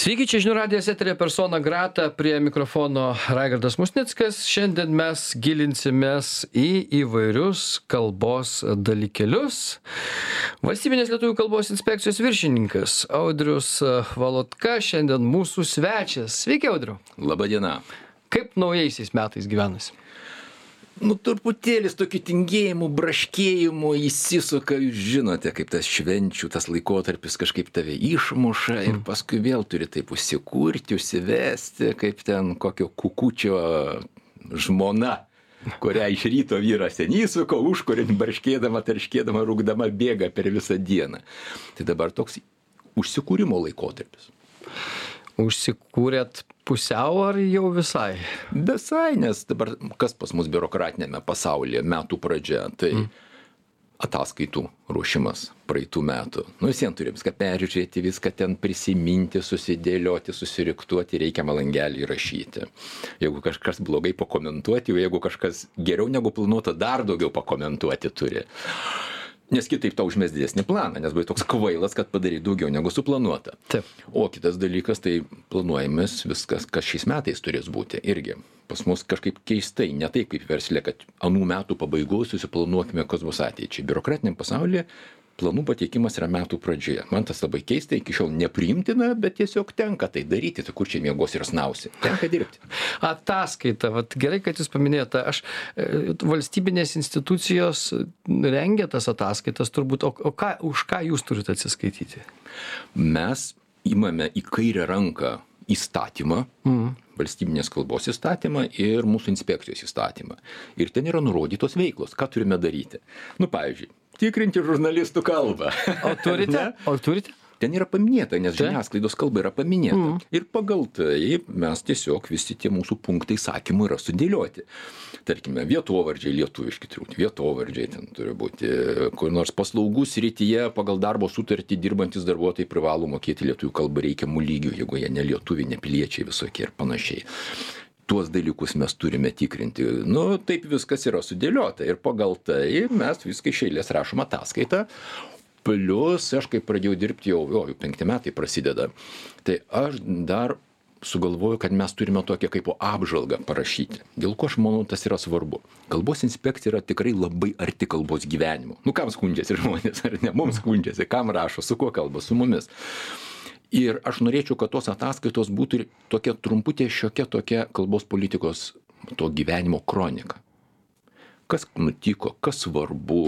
Sveiki, čia žinių radijas eterė persona grata, prie mikrofono Raigardas Musnickas. Šiandien mes gilinsimės į įvairius kalbos dalykelius. Valstybinės lietuvių kalbos inspekcijos viršininkas Audrius Valotka šiandien mūsų svečias. Sveiki, Audriu. Labadiena. Kaip naujaisiais metais gyvenasi? Nu truputėlį su tokiu tingėjimu braškėjimu įsisuka. Jūs žinote kaip tas švenčių tas laikotarpis kažkaip tave išmuša ir hmm. paskui vėl turi taip užsikurti užsivesti kaip ten kokio kukučio žmona kurią iš ryto vyras ten įsuka užkuria barškėdama tarškėdama rūkdama bėga per visą dieną. Tai dabar toks užsikūrimo laikotarpis užsikūrėt pusiau ar jau visai? Visai, nes dabar kas pas mus biurokratinėme pasaulyje metų pradžia, tai mm. ataskaitų ruošimas praeitų metų. Nu visiems turim viską peržiūrėti, viską ten prisiminti, susidėlioti, susiriktuoti, reikiamą langelį įrašyti. Jeigu kažkas blogai pakomentuoti, jeigu kažkas geriau negu planuota, dar daugiau pakomentuoti turi nes kitaip tau užmes didesnį planą nes buvai toks kvailas kad padarei daugiau negu suplanuota. O kitas dalykas tai planuojamės viskas kas šiais metais turės būti irgi. Pas mus kažkaip keistai ne taip kaip versle kad anų metų pabaigoj susiplanuokime kas bus ateičiai. Biurokratiniam pasaulyje planų pateikimas yra metų pradžioje. Man tas labai keista iki šiol nepriimtina bet tiesiog tenka tai daryti tai kur čia miegosi ir snausi. Tenka dirbti. Ataskaita vat gerai kad jūs paminėjot tą aš e, valstybinės institucijos rengia tas ataskaitas turbūt o o ką už ką jūs turit atsiskaityti? Mes imame į kairę ranką įstatymą mhm. Valstybinės kalbos įstatymą ir mūsų inspekcijos įstatymą ir ten yra nurodytos veiklos ką turime daryti nu pavyzdžiui tikrinti žurnalistų kalbą. O turite? o turite? Ten yra paminėta, nes žiniasklaidos kalba yra paminėta. Mm. Ir pagal tai mes tiesiog visi tie mūsų punktai sakymų yra sudėlioti. Tarkime, vietovardžiai lietuviški turbūt, vietovardžiai ten turi būti, kur nors paslaugų srityje pagal darbo sutartį dirbantis darbuotojai privalo mokėti lietuvių kalbą reikiamų lygių, jeigu jie ne lietuviai, ne piliečiai visokie ir panašiai tuos dalykus mes turime tikrinti. Nu, taip viskas yra sudėliota ir pagal tai mes viską iš eilės rašom ataskaitą. Plius aš kai pradėjau dirbti jau, jau penkti metai prasideda, tai aš dar sugalvoju, kad mes turime tokią kaip apžvalgą parašyti. Dėl ko aš manau, tas yra svarbu. Kalbos inspekcija yra tikrai labai arti kalbos gyvenimo. Nu, kam skundžiasi žmonės, ar ne, mums skundžiasi, kam rašo, su kuo kalba, su mumis ir aš norėčiau kad tos ataskaitos būtų tokia trumputė šiokia tokia kalbos politikos to gyvenimo kronika kas nutiko kas svarbu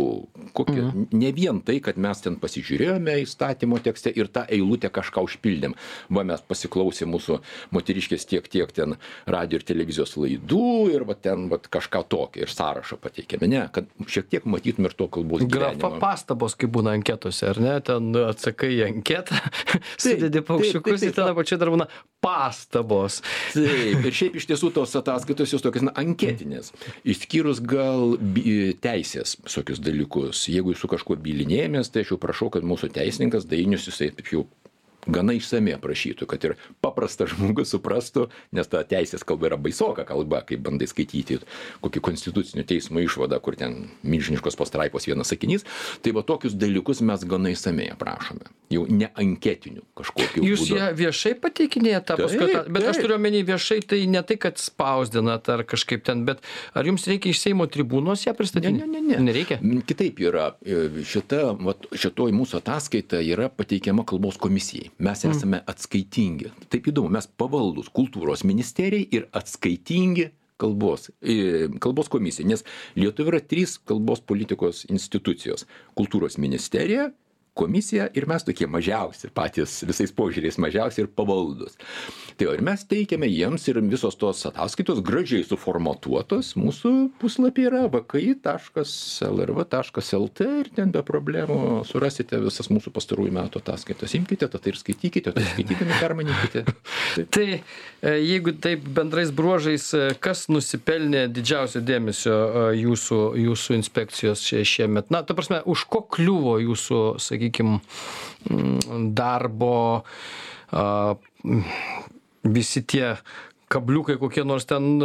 kokia Mhm. ne vien tai kad mes ten pasižiūrėjome įstatymo tekste ir tą eilutę kažką užpildėm va mes pasiklausėm mūsų moteriškės tiek tiek ten radijo ir televizijos laidų ir va ten vat kažką tokio ir sąrašą pateikėme ne kad šiek tiek matytum ir to kalbos Grafa pastabos, kaip būna anketose, ar ne? Ten atsakai į anketą, sudedi paukščiukus ir ten apačioje dar būna pastabos. Taip, ir šiaip iš tiesų tos ataskaitos jos tokios na, anketinės, išskyrus gal bi- teisės visokius dalykus. Jeigu su kažkuo bylinėjomės, tai aš jau prašau, kad mūsų teisininkas dainius jisai taip jau gana išsamei aprašytų, kad ir paprastas žmogus suprastų, nes ta teisės kalba yra baisoka kalba, kai bandai skaityti kokį konstitucinio teismo išvadą, kur ten milžiniškos pastraipos vienas sakinys, tai va tokius dalykus mes gana išsamei aprašome. Jau ne anketinių kažkokių. Jūs būdų. ją viešai pateikinėjate tą paskaitą, bet aš taip. turiu omeny viešai, tai ne tai, kad spausdinat ar kažkaip ten, bet ar jums reikia iš Seimo tribūnos ją pristatyti? Ne, ne, ne, ne. Nereikia. Mm, Kitaip yra, e, šita, vat, šitoj mūsų ataskaita yra pateikiama kalbos komisijai. Mes esame atskaitingi. Taip įdomu, mes pavaldus kultūros ministerijai ir atskaitingi kalbos, e, kalbos komisijai, nes Lietuva yra trys kalbos politikos institucijos - kultūros ministerija, komisija ir mes tokie mažiausi, patys visais požiūriais mažiausi ir pavaldus. Tai ir mes teikiame jiems ir visos tos ataskaitos gražiai suformatuotos, mūsų puslapį yra vki.lrv.lt ir ten be problemų surasite visas mūsų pastarųjų metų ataskaitas. Imkite, tad ir skaitykite, tad skaitydami permanykite. Tai jeigu taip bendrais bruožais, e, kas nusipelnė didžiausio dėmesio e, jūsų, jūsų inspekcijos šie- šiemet? Na, ta prasme, už ko kliuvo jūsų, sakykime, darbo a, m, visi tie kabliukai kokie nors ten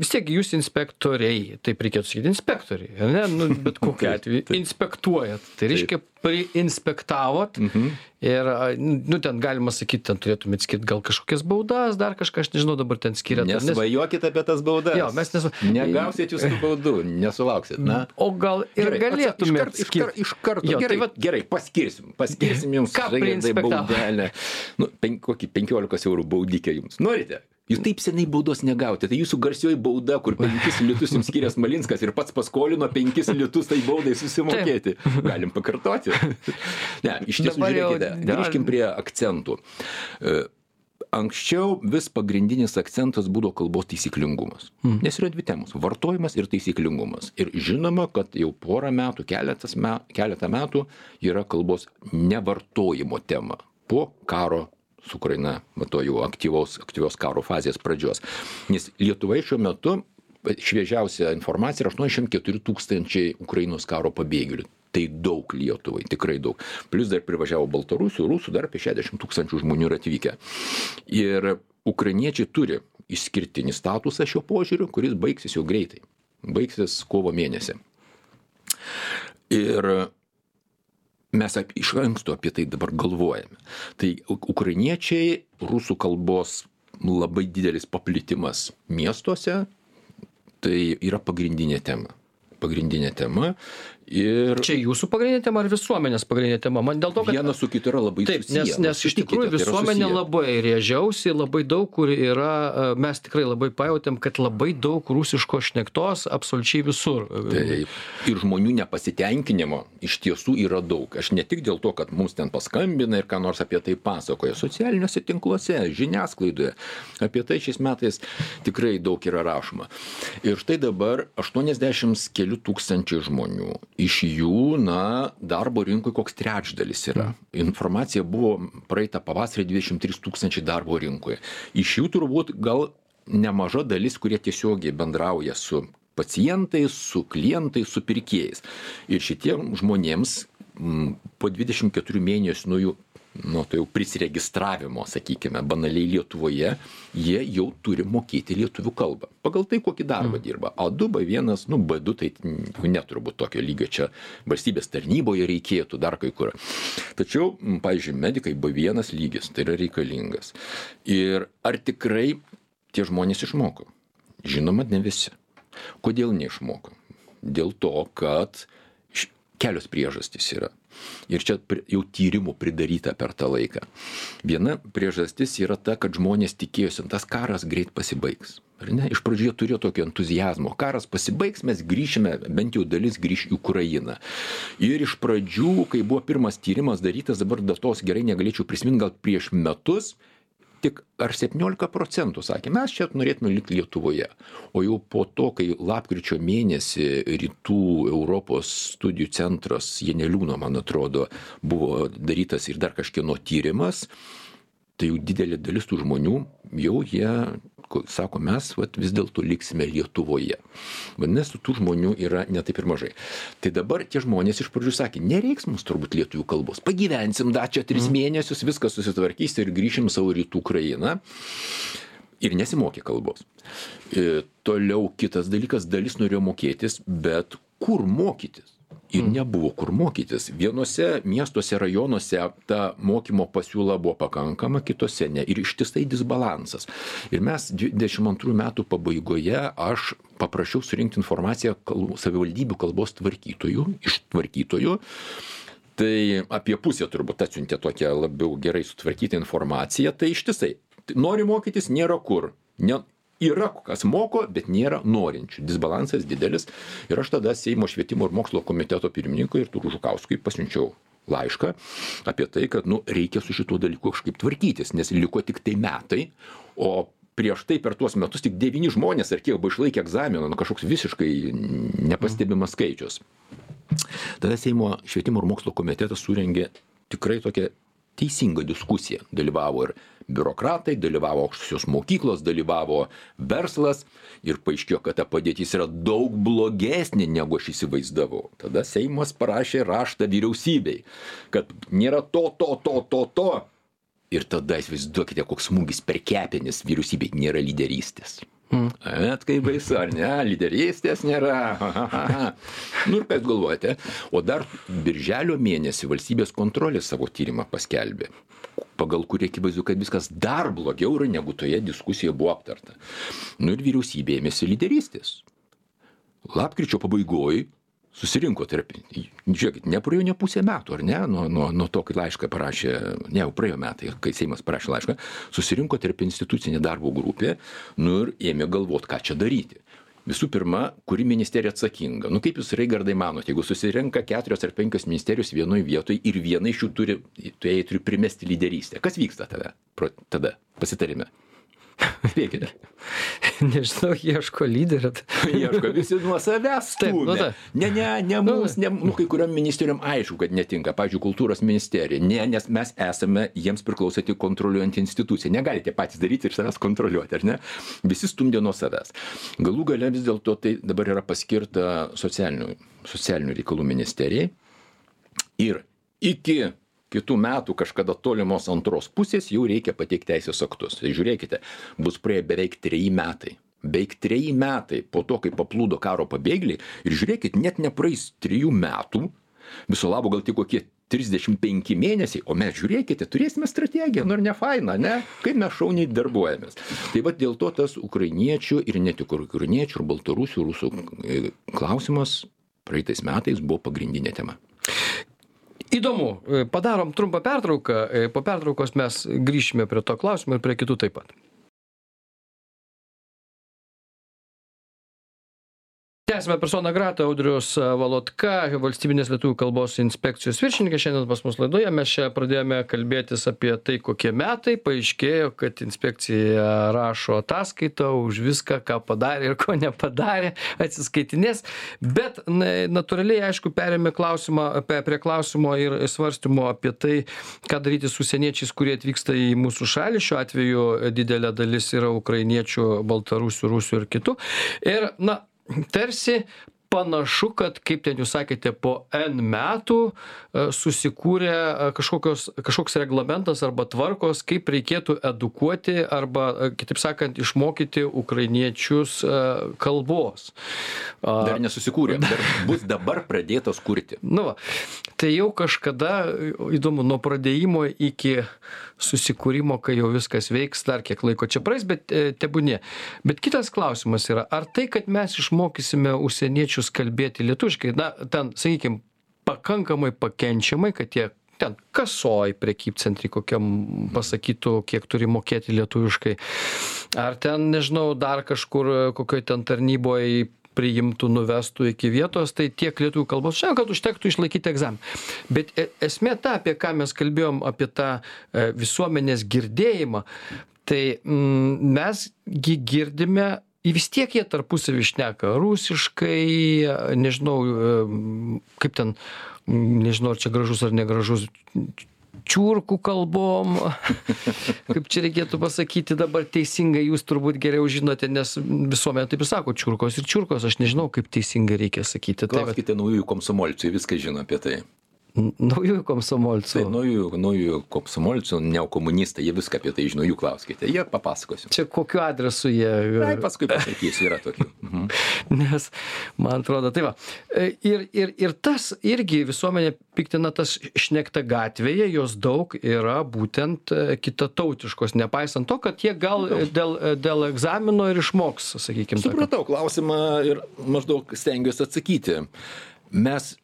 vis tiek jūs inspektoriai taip reikėtų sakyt inspektoriai ar ne nu bet kokiu atveju inspektuojat tai reiškia priinspektavot Mhm. ir nu ten galima sakyt ten turėtumėt skirt gal kažkokias baudas dar kažką aš nežinau dabar ten skiriat nes Nesvajokit apie tas baudas. Jo, mes nesva- Negausit jūs tų baudų, nesulauksit. Na. o gal ir galėtumėt skirt iš karto. Tai gerai, vat- gerai, paskirsim. Paskirsim jums Raigardai, baudelę. Nu, pen, kokį 15 eurų baudikė jums. Norite? Jūs taip senai baudos negauti. Tai jūsų garsioji bauda, kur 5 litus jums skiria Malinskas ir pats paskolino 5 litus tai baudai susimokėti. Galim pakartoti. Ne, iš tiesų, Dabar jau- žiūrėkite, grįžkim prie akcentų. E, Anksčiau vis pagrindinis akcentas būdavo kalbos taisyklingumas. Nes yra dvi temos - vartojimas ir taisyklingumas. Ir žinoma, kad jau porą metų, me, keletą metų yra kalbos nevartojimo tema po karo su Ukraina, mato jau aktyvaus, aktyvios karo fazės pradžios. Nes Lietuvai šiuo metu šviežiausia informacija yra 84 tūkstančiai Ukrainos karo pabėgėlių. Tai daug Lietuvai, tikrai daug. Plus dar privažiavo Baltarusių, Rusų, dar apie 60 tūkstančių žmonių yra atvykę. Ir ukrainiečiai turi išskirtinį statusą šio požiūriu, kuris baigsis jau greitai. Baigsis kovo mėnesį. Ir mes ap- iš anksto apie tai dabar galvojame. Tai uk- ukrainiečiai, rusų kalbos labai didelis paplitimas miestuose, tai yra pagrindinė tema. Pagrindinė tema. Ir čia jūsų pagrindinė tema ar visuomenės pagrindinė tema man dėl to kad vienas su kitu yra labai Taip, nes, susiję. nes iš Sutikite, tikrųjų tai visuomenė labai rėžiausi, labai daug kur yra, e, mes tikrai labai pajutėm, kad labai daug rusiško šnektos absoliučiai visur. Taip. Ir žmonių nepasitenkinimo iš tiesų yra daug. Aš ne tik dėl to, kad mums ten paskambina ir ką nors apie tai pasakoja. Socialiniuose tinkluose, žiniasklaidoje. Apie tai šiais metais tikrai daug yra rašoma. Ir štai dabar 80 kelių tūkstančiai žmonių. Iš jų, na, darbo rinkoje koks trečdalis yra. Informacija buvo praeitą pavasarį 23 tūkstančiai darbo rinkoje. Iš jų turbūt gal nemaža dalis, kurie tiesiogiai bendrauja su pacientais, su klientais, su pirkėjais. Ir šitiem žmonėms m, po 24 mėnesių nuo jų nuo to jau prisiregistravimo, sakykime, banaliai Lietuvoje, jie jau turi mokėti lietuvių kalbą. Pagal tai, kokį darbą dirba. A2, B1, nu, B2, tai jau neturbūt tokio lygio čia valstybės tarnyboje reikėtų, dar kai kur. Tačiau, pavyzdžiui, medikai B1 lygis, tai yra reikalingas. Ir ar tikrai tie žmonės išmoko? Žinoma, ne visi. Kodėl neišmoko? Dėl to, kad kelios priežastys yra. Ir čia jau tyrimų pridaryta per tą laiką. Viena priežastis yra ta, kad žmonės tikėjosi, tas karas greit pasibaigs. Ar ne? Iš pradžių jie turėjo tokio entuzijazmo. Karas pasibaigs, mes grįšime, bent jau dalis grįš į Ukrainą. Ir iš pradžių, kai buvo pirmas tyrimas darytas, dabar datos gerai negalėčiau prisiminti, gal prieš metus, tik ar 17 procentų sakė, mes čia norėtume likti Lietuvoje. O jau po to, kai lapkričio mėnesį rytų Europos studijų centras Jeneliūno, man atrodo, buvo darytas ir dar kažkieno tyrimas, tai jau didelė dalis tų žmonių jau jie sako, mes vat, vis dėlto liksime Lietuvoje. Vadinasi, tų žmonių yra netaip ir mažai. Tai dabar tie žmonės iš pradžių sakė, nereiks mums turbūt lietuvių kalbos, pagyvensim dar čia tris mėnesius, viskas susitvarkys ir grįšim savo rytų Ukrainą. Ir nesimokė kalbos. E, toliau kitas dalykas, dalis norėjo mokytis, bet kur mokytis? Ir nebuvo kur mokytis. Vienose miestuose, rajonuose ta mokymo pasiūla buvo pakankama, kitose ne. Ir ištisai disbalansas. Ir mes 22 metų pabaigoje aš paprašiau surinkti informaciją kal- savivaldybių kalbos tvarkytojų, iš tvarkytojų. Tai apie pusę turbūt atsiuntė tokią labiau gerai sutvarkytą informaciją. Tai ištisai. Nori mokytis, nėra kur. Ne, yra kas moko, bet nėra norinčių. Disbalansas didelis. Ir aš tada Seimo švietimo ir mokslo komiteto pirmininkui ir Turų Žukauskui pasiunčiau laišką apie tai, kad nu, reikia su šituo dalyku kažkaip tvarkytis, nes liko tik tai metai, o prieš tai per tuos metus tik devyni žmonės ar kiek buvo išlaikę egzaminą, nu, kažkoks visiškai nepastebimas skaičius. Tada Seimo švietimo ir mokslo komitetas surengė tikrai tokią teisingą diskusiją. Dalyvavo ir biurokratai, dalyvavo aukštosios mokyklos, dalyvavo verslas ir paaiškėjo, kad ta padėtis yra daug blogesnė, negu aš įsivaizdavau. Tada Seimas parašė raštą vyriausybei, kad nėra to, to, to, to, to, ir tada įsivaizduokite koks smūgis per kepenis vyriausybei nėra lyderystės Bet kaip baisu, ar ne? Lyderystės nėra. nu ir kaip galvojate, o dar birželio mėnesį valstybės kontrolė savo tyrimą paskelbė, pagal kurį akivaizdu, kad viskas dar blogiau yra negu toje diskusijoje buvo aptarta. Nu ir vyriausybė ėmėsi lyderystės. Lapkričio pabaigoje susirinko tarp žiūrėkit nepraėjo nė pusė metų ar ne nuo nuo nuo to kai laišką parašė ne jau praėjo metai kai seimas parašė laišką susirinko tarpinstitucinė darbo grupė nu ir ėmė galvot ką čia daryti visų pirma kuri ministerija atsakinga? Nu kaip jūs raigardai manot jeigu susirenka keturios ar penkios ministerijos vienoj vietoj ir viena iš jų turi tu jai turi primesti lyderystę kas vyksta tada pro tada pasitarime spėkite Nežinau, ieško lyderio. ieško visi nuo savęs. Taip, nu, ta. Ne, ne, ne nu, mums, ne, nu, kai kuriam ministerijom aišku, kad netinka. Pavyzdžiui, kultūros ministerija. Ne, nes mes esame jiems priklausyti kontroliuojant instituciją. Negalite patys daryti ir savęs kontroliuoti, ar ne? Visi stumdė nuo savęs. Galų gale vis dėlto tai dabar yra paskirta socialinių, socialinių reikalų ministerijai. Ir iki kitų metų kažkada tolimos antros pusės jau reikia pateikt teisės aktus. Tai žiūrėkite bus praėję beveik treji metai. Beveik treji metai po to kai paplūdo karo pabėgėliai ir žiūrėkit net nepraeis trijų metų viso labo gal tik kokie trisdešim penki mėnesiai o mes žiūrėkite turėsime strategiją nu ar ne faina ane kaip mes šauniai darbuojamės. Tai vat dėl to tas ukrainiečių ir ne tik ukrainiečių ir baltarusių rusų e, klausimas praeitais metais buvo pagrindinė tema įdomu. Padarom trumpą pertrauką. Po pertraukos mes grįšime prie to klausimo ir prie kitų taip pat tęsiame persona grata audrius valotka valstybinės lietuvių kalbos inspekcijos viršininkas. Šiandien pas mus laidoje mes čia pradėjome kalbėtis apie tai kokie metai. Paaiškėjo kad inspekcija rašo ataskaitą už viską ką padarė ir ko nepadarė atsiskaitinės. Bet na natūraliai aišku perėjome klausimą apie prie klausimo ir svarstymo apie tai ką daryti su užsieniečiais kurie atvyksta į mūsų šalį. Šiuo atveju didelė dalis yra ukrainiečių baltarusių rusių ir kitų. Ir na tarsi panašu kad kaip ten jūs sakėte po n metų e, susikūrė e, kažkokios kažkoks reglamentas arba tvarkos kaip reikėtų edukuoti arba e, kitaip sakant išmokyti ukrainiečius kalbos. Dar nesusikūrė dar bus dabar pradėtas kurti. Nu va tai jau kažkada įdomu nuo pradėjimo iki susikūrimo kai jau viskas veiks dar kiek laiko čia praeis bet tebūnie. Bet kitas klausimas yra ar tai kad mes išmokysime užsieniečius kalbėti lietuviškai na ten sakykim pakankamai pakenčiamai kad jie ten kasoj prekybcentry kokiam pasakytų kiek turi mokėti lietuviškai. Ar ten nežinau dar kažkur kokioj ten tarnyboj priimtų nuvestų iki vietos tai tiek lietuvių kalbos. Užtenka kad užtektų išlaikyti egzaminą. Bet e esmė ta apie ką mes kalbėjom apie tą e, visuomenės girdėjimą tai mm, mes gi girdime vis tiek jie tarpusavy šneka rusiškai nežinau e, kaip ten nežinau ar čia gražus ar negražus čiurkų kalbom. Kaip čia reikėtų pasakyti dabar teisingai jūs turbūt geriau žinote nes visuomenė taip ir sako čiurkos ir čiurkos. Aš nežinau kaip teisingai reikia sakyti. Tai klauskite naujųjų komsomolcų jie viską žino apie tai Naujųjų komsomolcų. Tai naujųjų, naujųjų komsomolcų, neokomunistai, jie viską apie tai žino, jų klauskite, jie papasakosiu. Čia kokiu adresu jie. Tai paskui pasakysiu, yra tokių. Mhm. Nes, man atrodo, tai va. Ir, ir, ir tas irgi visuomenė piktina tas šnekta gatvėje, jos daug yra būtent e, kitatautiškos, nepaisant to, kad jie gal dėl, dėl egzamino ir išmoks, sakykime. Supratau klausimą ir maždaug stengiuosi atsakyti. Mes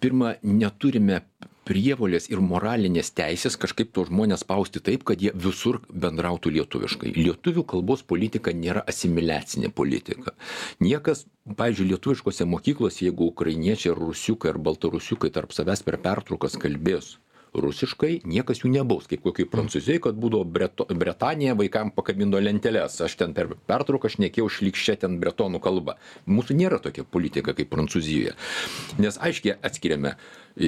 pirma neturime prievolės ir moralinės teisės kažkaip tuos žmones spausti taip kad jie visur bendrautų lietuviškai. Lietuvių kalbos politika nėra asimiliacinė politika. Niekas pavyzdžiui lietuviškose mokyklose jeigu ukrainiečiai ar rusiukai ar baltarusiukai tarp savęs per pertraukas kalbės rusiškai niekas jų nebaus kaip kokioj prancūzijoj kad būdavo breto bretanija vaikam pakabindavo lenteles aš ten per pertrauką šnekėjau šlykščia ten bretonų kalba mūsų nėra tokia politika kaip prancūzijoje nes aiškiai atskiriame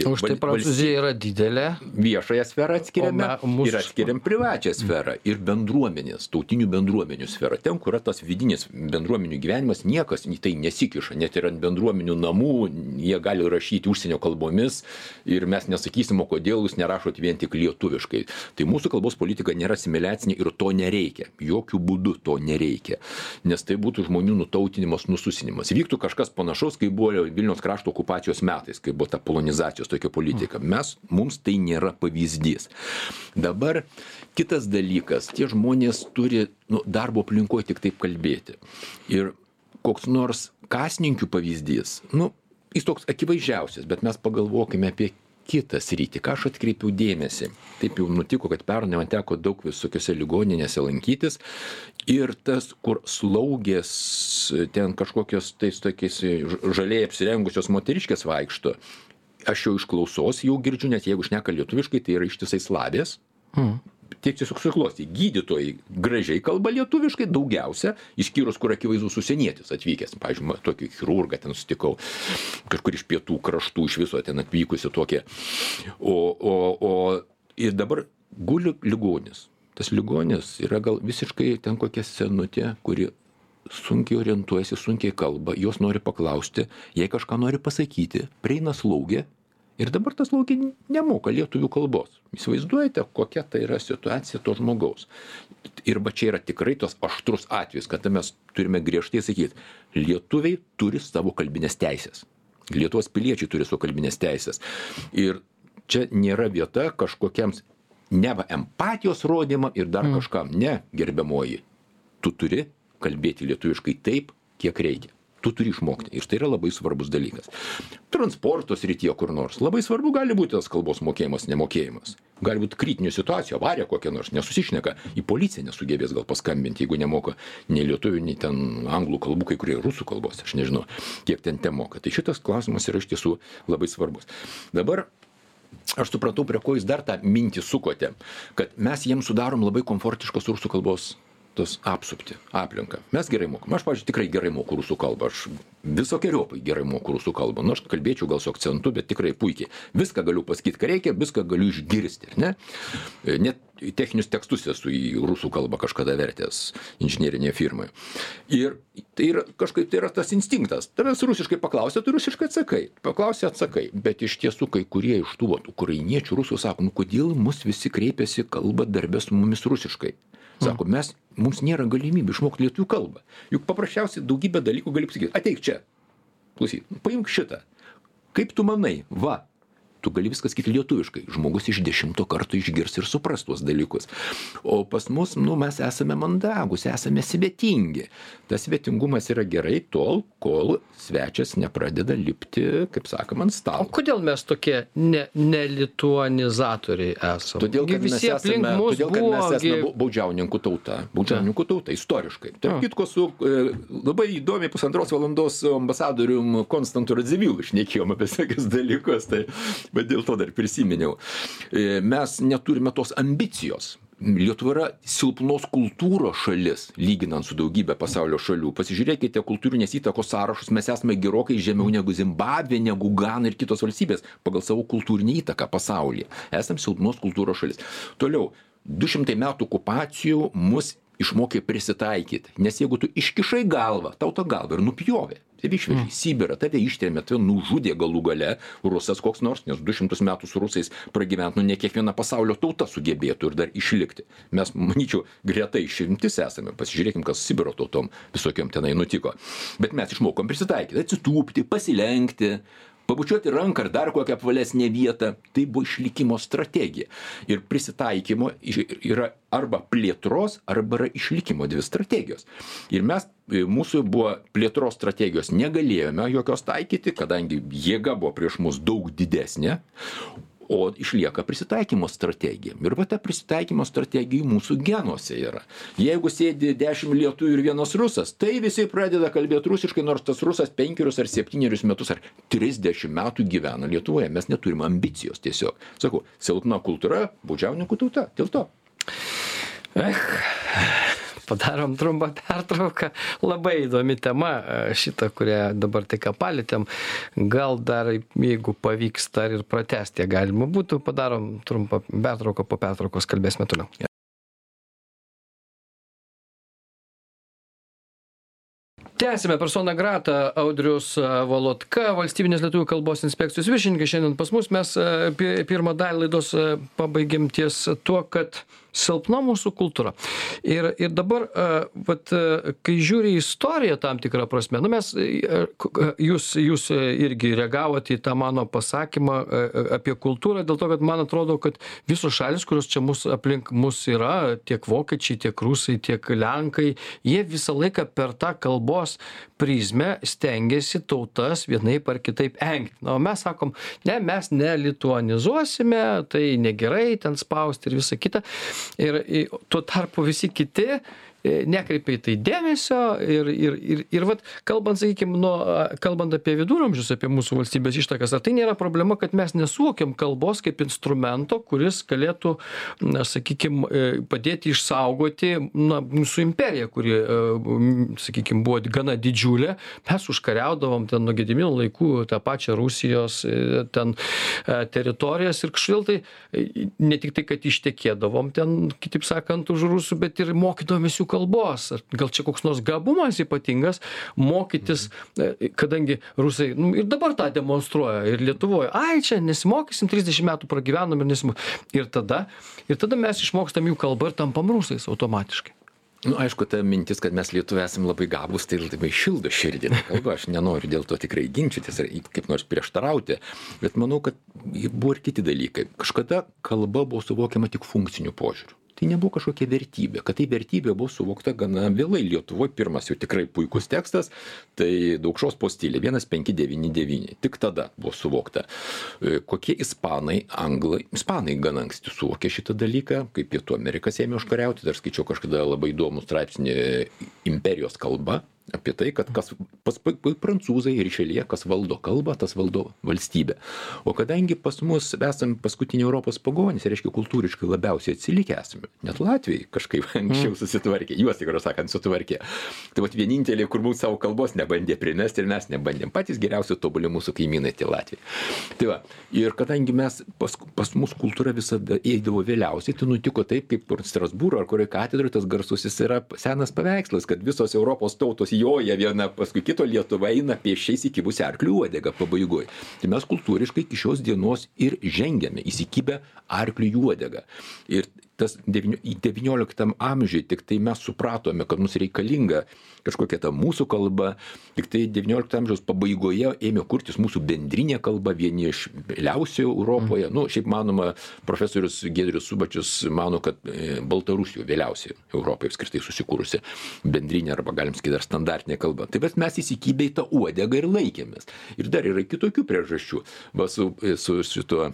O štai Prancūzija yra didelė. Viešąją sferą atskiriame mūsų... ir atskiriam privačią sferą ir bendruomenės, tautinių bendruomenių sferą. Ten, kur yra tas vidinis bendruomenių gyvenimas, niekas į tai nesikiša. Net ir ant bendruomenių namų jie gali rašyti užsienio kalbomis ir mes nesakysim, o kodėl jūs nerašot vien tik lietuviškai. Tai mūsų kalbos politika nėra asimiliacinė ir to nereikia. Jokiu būdu to nereikia. Nes tai būtų žmonių nutautinimas nususinimas. Vyktų kažkas panašaus kaip buvo vilniaus krašto okupacijos metais kai buvo ta polonizacijos tokia politika. Mes mums tai nėra pavyzdys. Dabar kitas dalykas. Tie žmonės turi nu darbo aplinkoj tik taip kalbėti. Ir koks nors kasininkių pavyzdys nu jis toks akivaizdžiausias bet mes pagalvokime apie kitą sritį ką aš atkreipiau dėmesį. Taip jau nutiko kad pernai man teko daug visokiose ligoninėse lankytis ir tas kur slaugės ten kažkokios tais tokiais žaliai apsirengusios moteriškės vaikšto aš jau iš klausos jau girdžiu net jeigu šneka lietuviškai tai yra ištisai slavės. Mm taip tiesiog susiklostė. Gydytojai gražiai kalba lietuviškai daugiausia išskyrus kur akivaizdus užsienietis atvykęs. Pavyzdžiui tokį chirurgą ten sutikau kažkur iš pietų kraštų iš viso ten atvykusį tokį o o o ir dabar guli ligonis. Tas ligonis yra gal visiškai ten kokia senutė kuri sunkiai orientuojasi sunkiai kalba jos nori paklausti jai kažką nori pasakyti prieina slaugė ir dabar ta slaugė nemoka lietuvių kalbos. Įsivaizduojate kokia tai yra situacija to žmogaus. Ir va čia yra tikrai tas aštrus atvejis kada mes turime griežtai sakyt lietuviai turi savo kalbines teises lietuvos piliečiai turi savo kalbines teises ir čia nėra vieta kažkokiems neva empatijos rodymam ir dar mm. kažkam. Ne gerbiamoji tu turi kalbėti lietuviškai taip kiek reikia tu turi išmokti. Ir tai yra labai svarbus dalykas. Transporto srityje kur nors labai svarbu gali būti tas kalbos mokėjimas nemokėjimas. Gali būt kritinių situacijų avarija kokia nors nesusišneka. Į policiją nesugebės gal paskambint jeigu nemoka nei lietuvių nei ten anglų kalbų kai kurie rusų kalbos aš nežinau kiek ten temoka tai šitas klausimas yra iš tiesų labai svarbus. Dabar aš supratau prie ko jūs dar tą mintį sukote kad mes jiems sudarom labai komfortiškos rusų kalbos tos apsuptį aplinką. Mes gerai mokam aš pavyzdžiui tikrai gerai moku rusų kalbą. Aš visokeriopai gerai moku rusų kalbą. Nu aš kalbėčiau gal su akcentu bet tikrai puikiai. Viską galiu pasakyt ką reikia viską galiu išgirsti ar ne? Net techninius tekstus esu į rusų kalbą kažkada vertęs inžinerinėje firmoje. Ir tai yra kažkaip tai yra tas instinktas. Tavęs rusiškai paklausia tu rusiškai atsakai. Paklausia atsakai. Bet iš tiesų kai kurie iš tų vat ukrainiečių rusų sako nu kodėl mus visi kreipiasi kalba darbe su mumis rusiškai? Sako mes mums nėra galimybių išmokt lietuvių kalbą. Juk paprasčiausiai daugybę dalykų gali pasakyt ateik čia. Klausyk paimk šitą. Kaip tu manai va tu gali viską sakyt lietuviškai. Žmogus iš dešimto karto išgirs ir supras tuos dalykus. O pas mus nu mes esame mandagūs esame svetingi. Tas svetingumas yra gerai tol kol svečias nepradeda lipti kaip sakoma ant stalo. O kodėl mes tokie ne ne lituanizatoriai esam? Todėl kad mes esame todėl kad mes esame baudžiauninkų tauta. Baudžiauninkų tauta istoriškai. Tarp kitko su e, labai įdomiai pusantros valandos su ambasadorium konstantu radzivilu šnekėjom apie visokius dalykus. Tai bet dėl to dar prisiminiau. E, mes neturime tos ambicijos. Lietuva yra silpnos kultūros šalis, lyginant su daugybė pasaulio šalių. Pasižiūrėkite kultūrinės įtakos sąrašus, mes esame gerokai žemiau negu Zimbabvė, negu Gana ir kitos valstybės pagal savo kultūrinį įtaką pasaulyje. Esame silpnos kultūros šalis. Toliau, 200 metų okupacijų mus išmokė prisitaikyt. Nes jeigu tu iškišai galvą, tau tą galvą ir nupjovė tave išvežė į sibirą. Tave ištrėmė tave nužudė galų gale rusas koks nors nes du šimtus metų su rusais pragyvent nu ne kiekviena pasaulio tauta sugebėtų ir dar išlikti. Mes manyčiau greta išimtis esame. Pasižiūrėkim kas sibiro tautom visokiom tenai nutiko. Bet mes išmokom prisitaikyt atsitūpti pasilenkti pabučiuoti ranką ar dar kokią apvalesnę vietą tai buvo išlikimo strategija. Ir prisitaikymo yra arba plėtros arba yra išlikimo dvi strategijos. Ir mes e, mūsų buvo plėtros strategijos negalėjome jokios taikyti kadangi jėga buvo prieš mus daug didesnė o išlieka prisitaikymo strategija. Ir va ta prisitaikymo strategija mūsų genuose yra. Jeigu sėdi dešim lietuvių ir vienas rusas tai visi pradeda kalbėt rusiškai nors tas rusas penkerius ar septynerius metus ar trisdešim metų gyvena lietuvoje. Mes neturim ambicijos tiesiog. Sakau silpna kultūra baudžiauninkų tauta. Dėl to. Ech padarom trumpą pertrauką. Labai įdomi tema e, šita kurią dabar tik ką palietėm. Gal dar jeigu pavyks dar ir pratęst ją galima būtų padarom trumpą pertrauką po pertraukos kalbėsime toliau. Tęsiame persona grata audrius valotka valstybinės lietuvių kalbos inspekcijos viršininkas. Šiandien pas mus mes pi pirmą dalį laidos pabaigėm ties tuo kad silpna mūsų kultūra. Ir, ir dabar, vat, kai žiūri į istoriją tam tikrą prasme, nu mes, jūs, jūs irgi reagavote į tą mano pasakymą apie kultūrą, dėl to, kad man atrodo, kad visos šalis, kurios čia mūsų aplink mus yra, tiek vokiečiai, tiek rusai, tiek lenkai, jie visą laiką per tą kalbos prizmę stengiasi tautas vienaip ar kitaip engti. Na, o mes sakom, ne, mes nelituanizuosime, tai negerai ten spausti ir visa kita. Ir tuo tarpu visi kiti nekreipia į tai dėmesio ir ir ir ir vat kalbant sakykim nuo kalbant apie viduramžius apie mūsų valstybės ištakas ar tai nėra problema kad mes nesuvokiam kalbos kaip instrumento kuris galėtų na sakykim e, padėti išsaugoti na mūsų imperiją kuri e, sakykim buvo gana didžiulė. Mes užkariaudavom ten nuo gedimino laikų tą pačią rusijos ten teritorijas ir kažkodėl tai ne tiktai kad ištekėdavom ten kitaip sakant už rusų bet ir mokydavomės jų kalbos. Gal čia koks nors gabumas ypatingas mokytis e, kadangi rusai nu ir dabar tą demonstruoja ir lietuvoj ai čia nesimokysim trisdešim metų pragyvenom ir nesimo ir tada ir tada mes išmokstam jų kalbą ir tampam rusais automatiškai. Nu aišku ta mintis kad mes lietuviai esam labai gabūs tai labai šildo širdį kalba. Aš nenoriu dėl to tikrai ginčytis ar kaip nors prieštarauti bet manau kad buvo ir kiti dalykai. Kažkada kalba buvo suvokiama tik funkciniu požiūriu tai nebuvo kažkokia vertybė. Kad tai vertybė buvo suvokta gana vėlai. Lietuvoj pirmas jau tikrai puikus tekstas tai daukšos postilė vienas penki devyni devyni. Tik tada buvo suvokta e, kokie ispanai anglai ispanai gana anksti suvokė šitą dalyką kai pietų amerikas ėmė užkariauti. Dar skaičiau kažkada labai įdomų straipsnį imperijos kalba apie tai kad kas pas pa pa prancūzai rišeljė kas valdo kalbą tas valdo valstybę. O kadangi pas mus esam paskutiniai europos pagonys reiškia kultūriškai labiausiai atsilikę esame net latviai kažkaip anksčiau susitvarkė juos tikriau sakant sutvarkė. Tai vat vieninteliai kur mums savo kalbos nebandė primest ir mes nebandėm. Patys geriausi tobuli mūsų kaimynai tie latviai. Tai va ir kadangi mes pas pas mus kultūra visada eidavo vėliausiai tai nutiko taip kaip ir strasbūro ar kurioj katedroj tas garsusis yra senas paveikslas kad visos europos tautos joja viena paskui kito lietuva eina pėsčiais įkibusi arkliui uodegą pabaigoj. Tai mes kultūriškai iki šios dienos ir žengiame įsikibę arkliui į uodegą. Ir tas devynio devynioliktam amžiuj tiktai mes supratome kad mums reikalinga kažkokia ta mūsų kalba. Tiktai devyniolikto amžiaus pabaigoje ėmė kurtis mūsų bendrinė kalba vieni iš vėliausių europoje. Nu šiaip manoma profesorius giedrius subačius mano kad e, baltarusių vėliausiai europoj apskritai susikūrusi bendrinė arba galim sakyt dar standartinė kalba. Tai vat mes įsikibę į tą uodegą ir laikėmės. Ir dar yra kitokių priežasčių. Va su su šituo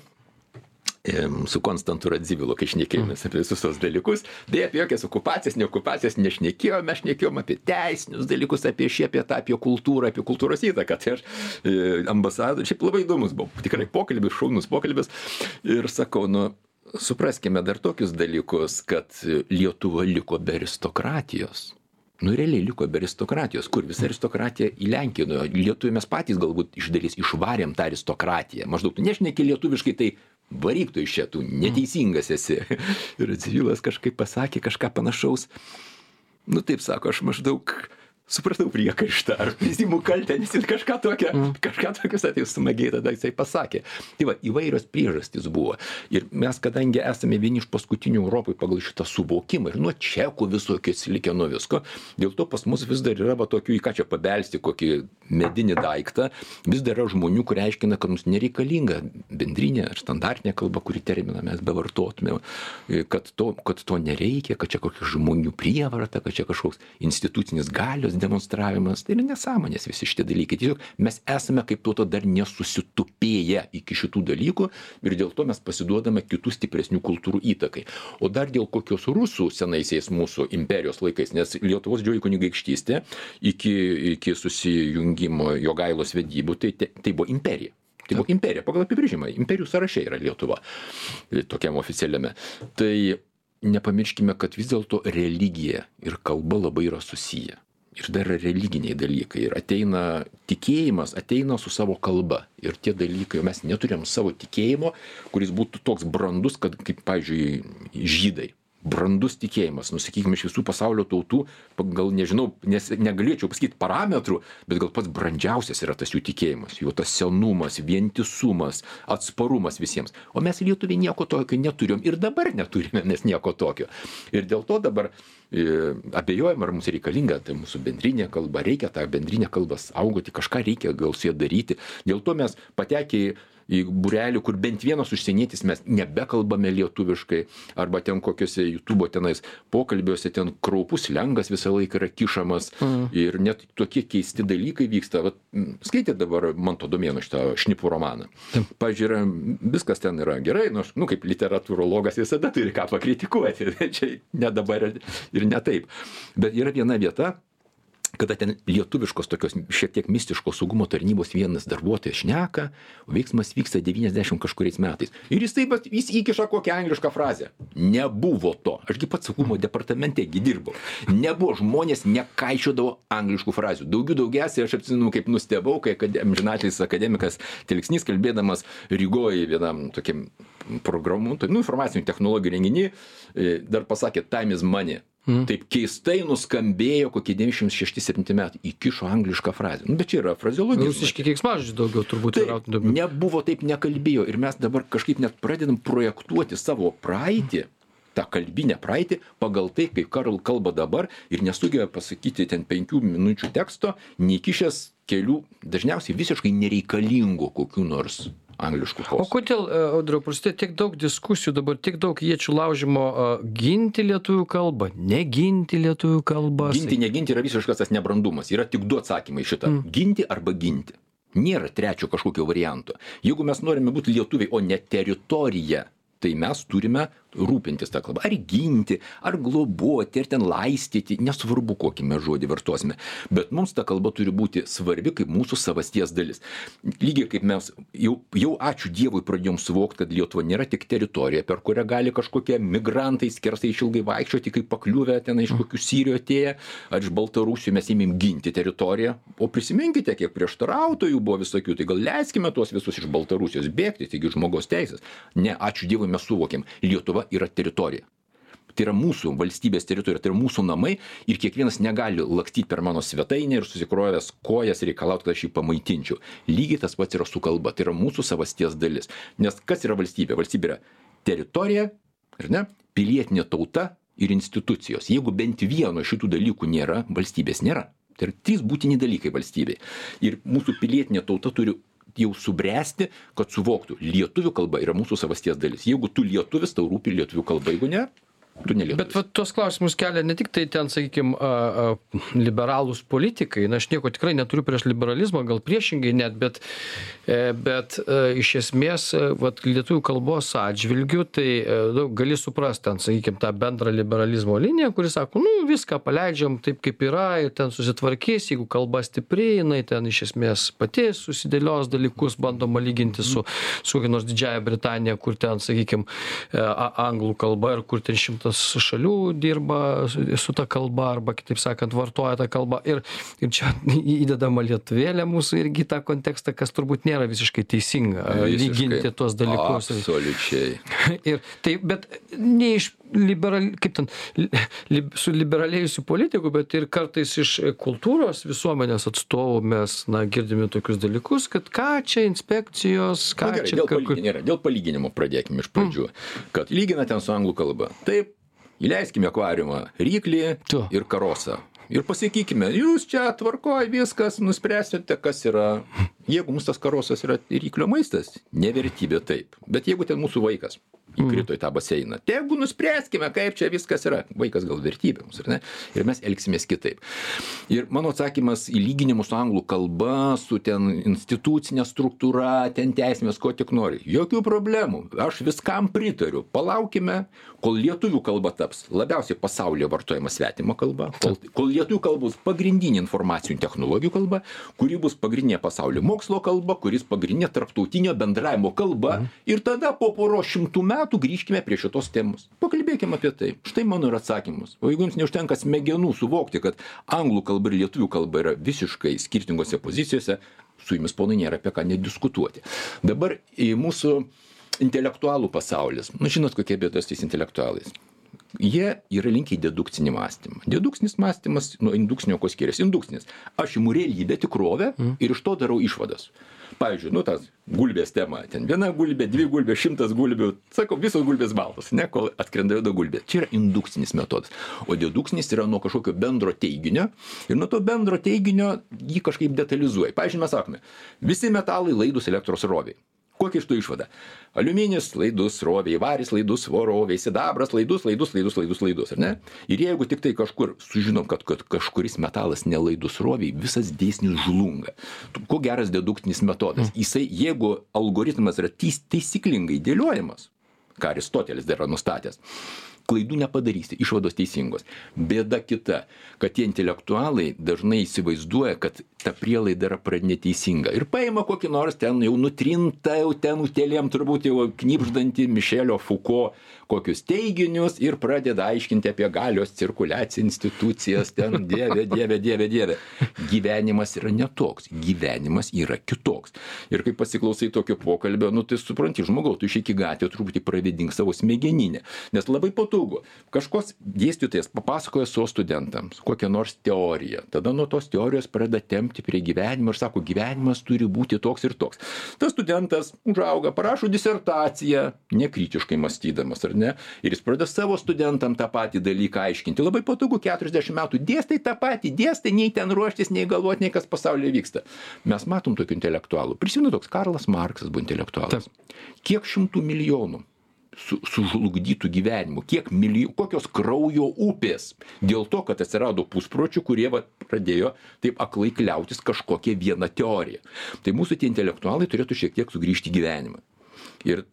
su Konstantu Radzivilu, kai šnekėjomės apie visus tos dalykus. Beje, apie jokias okupacijas, ne okupacijas nešnekėjome, mes šnekėjome apie teisinius dalykus, apie šį, apie tą, apie kultūrą, apie kultūros įtaką. Tai aš e, ambasadorius, šiaip labai įdomus buvo, tikrai pokalbis, šaunus pokalbis. Ir sakau, nu, supraskime dar tokius dalykus, kad Lietuva liko be aristokratijos. Nu, realiai liko be aristokratijos, kur visa aristokratija į Lenkiją, lietuvių mes patys galbūt iš dalies išvarėm tą aristokratiją. Maždaug, nešneki lietuviškai, tai varyk tu iš čia, tu neteisingas esi. Ir Civilas kažkaip pasakė kažką panašaus. Nu taip sako, aš maždaug supratau priekaištą ar prisiimu kaltę nes jis kažką tokio mm. kažką tokio sakė smagiai tada jisai pasakė tai va įvairios priežastys buvo ir mes kadangi esame vieni iš paskutinių europoj pagal šitą suvokimą ir nuo čekų visokių atsilikę nuo visko dėl to pas mus vis dar yra va tokių į ką čia pabelsti kokį medinį daiktą vis dar yra žmonių kurie aiškina kad mums nereikalinga bendrinė ar standartinė kalba kurį terminą mes bevartotumėm kad to kad to nereikia kad čia kokia žmonių prievarta kad čia kažkoks institucinis galios demonstravimas tai yra nesąmonės visi šitie dalykai tiesiog mes esame kaip tauta dar nesusitupėję iki šitų dalykų ir dėl to mes pasiduodame kitų stipresnių kultūrų įtakai o dar dėl kokios rusų senaisiais mūsų imperijos laikais nes lietuvos didžioji kunigaikštystė iki iki susijungimo jogailos vedybų tai tai buvo imperija Tai buvo imperija, pagal apibrėžimą. Imperijų sąraše yra Lietuva, tokiam oficialiame. Tai nepamirškime, kad vis dėlto religija ir kalba labai yra susiję ir dar religiniai dalykai. Ir ateina tikėjimas ateina su savo kalba. Ir tie dalykai mes neturim savo tikėjimo kuris būtų toks brandus kad kaip pavyzdžiui žydai brandus tikėjimas nu sakykim iš visų pasaulio tautų pagal nežinau nes negalėčiau pasakyt parametrų bet gal pats brandžiausias yra tas jų tikėjimas jų tas senumas vientisumas atsparumas visiems. O mes lietuviai nieko tokio neturim ir dabar neturime mes nieko tokio. Ir dėl to dabar e, abejojam ar mums reikalinga ta mūsų bendrinė kalba reikia tą bendrinę kalbą saugoti kažką reikia gal su ja daryti. Dėl to mes patekę į į būrelį kur bent vienas užsienietis mes nebekalbame lietuviškai arba ten kokiuose jutubo tenais pokalbiuose ten kraupus slengas visą laiką yra kišamas Mhm. ir net tokie keisti dalykai vyksta. Vat m, skaitėt dabar manto domėno šitą šnipų romaną? Pavyzdžiui viskas ten yra gerai nors nu kaip literatūrologas visada turi ką pakritikuoti čia ne dabar ir ne taip. Bet yra viena vieta kada ten lietuviškos tokios šiek tiek mistiškos saugumo tarnybos vienas darbuotojas šneka veiksmas vyksta devyniasdešim kažkuriais metais. Ir jis taip vat jis įkiša kokią anglišką frazę. Nebuvo to. Aš gi pats saugumo departamente gi dirbau. Nebuvo žmonės nekaišiodavo angliškų frazių. Daugių daugiausiai aš atsimenu kaip nustebau kai akade amžinatilsį akademikas telksnys kalbėdamas rygoj vienam tokiam programų nu informacinių technologijų renginy e, dar pasakė time is money Taip keistai nuskambėjo kokie 96-7 metai. Įkišo anglišką frazę. Nu, bet čia yra frazeologija. Rusiški keiksmažodžiai daugiau turbūt yra. Taip, nebuvo taip nekalbėjo ir mes dabar kažkaip net pradedam projektuoti savo praeitį tą kalbinę praeitį pagal tai kaip karl kalba dabar ir nesugeba pasakyti ten penkių minučių teksto neįkišęs kelių dažniausiai visiškai nereikalingų kokių nors angliškų O posakų kodėl, e, audriau, prasidėjo tiek daug diskusijų, dabar tiek daug iečių laužimo a, ginti lietuvių kalbą, neginti lietuvių kalbą? ginti neginti yra visiškas tas nebrandumas. Yra tik du atsakymai šitą. Ginti arba ginti. Nėra trečio kažkokio varianto. Jeigu mes norime būt lietuviai o ne teritorija tai mes turime rūpintis ta kalba ar ginti ar globoti ar ten laistyti nesvarbu kokį mes žodį vartosime bet mums ta kalba turi būti svarbi kaip mūsų savasties dalis. Lygiai kaip mes jau jau ačiū dievui pradėjom suvokt kad lietuva nėra tik teritorija per kurią gali kažkokie migrantai skersai išilgai vaikščioti kaip pakliuvę ten iš kokių sirijų atėję ar iš baltarusių mes ėmėm ginti teritoriją. O prisiminkite kiek prieštarautojų buvo visokių tai gal leiskime tuos visus iš baltarusijos bėgti taigi žmogaus teisės. Ne ačiū dievui mes suvokėm lietuva yra teritorija. Tai yra mūsų valstybės teritorija tai yra mūsų namai ir kiekvienas negali lakstyt per mano svetainę ir susikrovęs kojas reikalaut kad aš jį pamaitinčiau. Lygiai tas pats yra su kalba tai yra mūsų savasties dalis. Nes kas yra valstybė? Valstybė yra teritorija ar ne? Pilietinė tauta ir institucijos. Jeigu bent vieno šitų dalykų nėra valstybės nėra. Tai yra trys būtini dalykai valstybei. Ir mūsų pilietinė tauta turi jau subręsti kad suvoktų lietuvių kalba yra mūsų savasties dalis. Jeigu tu lietuvis tau rūpi lietuvių kalba jeigu ne Bet va, tuos klausimus kelia ne tik tai ten, sakykime, liberalūs politikai, na aš nieko tikrai neturiu prieš liberalizmą, gal priešingai net, bet, e, bet e, iš esmės, e, va, lietuvių kalbos atžvilgių, tai e, nu, gali suprasti ten, sakykime, tą bendrą liberalizmo liniją, kuris sako, nu viską paleidžiam taip, kaip yra ir ten susitvarkys, jeigu kalba stipri, jinai ten iš esmės pati susidėlios dalykus, bandoma lyginti su, su kokia nors Didžiaja Britanija, kur ten, sakykime, anglų kalba ir kur ten šimtas šalių dirba su, ta kalba arba kitaip sakant vartoja tą kalbą ir, ir čia įdedama lietuvėlė mūsų irgi į tą kontekstą, kas turbūt nėra visiškai teisinga Visiškai. lyginti tuos dalykus. absoliučiai Ir tai, bet ne iš liberal, kaip ten, li, su liberalėjusių politikų, bet ir kartais iš kultūros visuomenės atstovų mes, na, girdime tokius dalykus, kad ką čia inspekcijos, ką Na gerai, čia dėl, ka- palygin, gerai, dėl palyginimo pradėkime iš pradžių. Kad lygina ten su anglų kalba. Taip, įleiskime akvariumą ryklį ir karosą. Ir pasakykime, jūs čia tvarkoj viskas, nuspręsite, kas yra. Jeigu mums tas karosas yra ryklio maistas, nevertybė taip. Bet jeigu ten mūsų vaikas įkrito į tą baseiną, tegu nuspręskime, kaip čia viskas yra. Vaikas gal vertybė mums, ar ne? Ir mes elgsimės kitaip. Ir mano atsakymas į lyginimus su anglų kalba, su ten institucinė struktūra, ten teismės, ko tik nori. Jokių problemų. Aš viskam pritariu. Palaukime, kol lietuvių kalba taps labiausiai pasaulyje vartojama svetima kalba, kol, kol lietuvių kalba bus pagrindinė informacinių technologijų kalba, kuri bus pagrindinė pasaulio mokslo kalba, kuris pagrindinė tarptautinio bendravimo kalba. Ir tada po poro šimtų metų grįžkime prie šitos temos. Pakalbėkime apie tai. Štai mano ir atsakymus. O jeigu jums neužtenka smegenų suvokti, kad anglų kalba ir lietuvių kalba yra visiškai skirtingose pozicijose, su jumis ponai nėra apie ką nediskutuoti. Dabar į mūsų intelektualų pasaulis. Nu, žinot, kokia bėda su tais intelektualais. Jie yra linkę į dedukcinį mąstymą. Dedukcinis mąstymas nuo indukcinio kuo skiriasi? Indukcinis. Aš imu realybę tikrovę ir iš to darau išvadas. Pavyzdžiui nu tas gulbės tema. Ten viena gulbė dvi gulbės šimtas gulbių. Sakau visos gulbės baltos ane kol atskrenda juoda gulbė. Čia yra indukcinis metodas. O dedukcinis yra nuo kažkokio bendro teiginio ir nuo to bendro teiginio jį kažkaip detalizuoji pavyzdžiui mes sakome visi metalai laidūs elektros srovei kokia iš to išvada? Aliuminis laidus srovei varis laidus svorovei sidabras laidus laidus laidus laidus laidus ar ne? Ir jeigu tiktai kažkur sužinom kad kad kažkuris metalas nelaidus srovei visas dėsnis žlunga. Kuo geras dedukcinis metodas? Jisai jeigu algoritmas yra teis taisyklingai dėliojamas ką aristotelis dar yra nustatęs klaidų nepadarysi išvados teisingos. Bėda kita kad tie intelektualai dažnai įsivaizduoja kad ta prielaida yra pra neteisinga. Ir paima kokį nors ten jau nutrintą jau ten utėlėm turbūt jau knibždantį mišelio fuko kokius teiginius ir pradeda aiškinti apie galios cirkuliaciją institucijas ten dieve dieve dieve dieve. Gyvenimas yra ne toks gyvenimas yra kitoks. Ir kai pasiklausai tokio pokalbio nu tai supranti žmogau tu išeik į gatvę truputį pravėdink savo smegeninę. Nes labai patogu kažkoks dėstytojas papasakoja savo studentams kokią nors teoriją. Tada nuo tos teorijos pradeda tempti prie gyvenimo ir sako gyvenimas turi būti toks ir toks. Tas studentas užauga parašo disertaciją nekritiškai mąstydamas ar ne? Ir jis pradeda savo studentam tą patį dalyką aiškinti. Labai patogu keturiasdešim metų dėstai tą patį dėstai nei ten ruoštis nei galvot nei kas pasaulyje vyksta. Mes matom tokių intelektualų. Prisimenu toks karlas marksas buvo intelektualas. Kiek šimtų milijonų su sužlugdytų gyvenimų kiek milij kokios kraujo upės? Dėl to kad atsirado puspročių kurie vat pradėjo taip aklai kliautis kažkokia viena teorija. Tai mūsų tie intelektualai turėtų šiek tiek sugrįžt į gyvenimą ir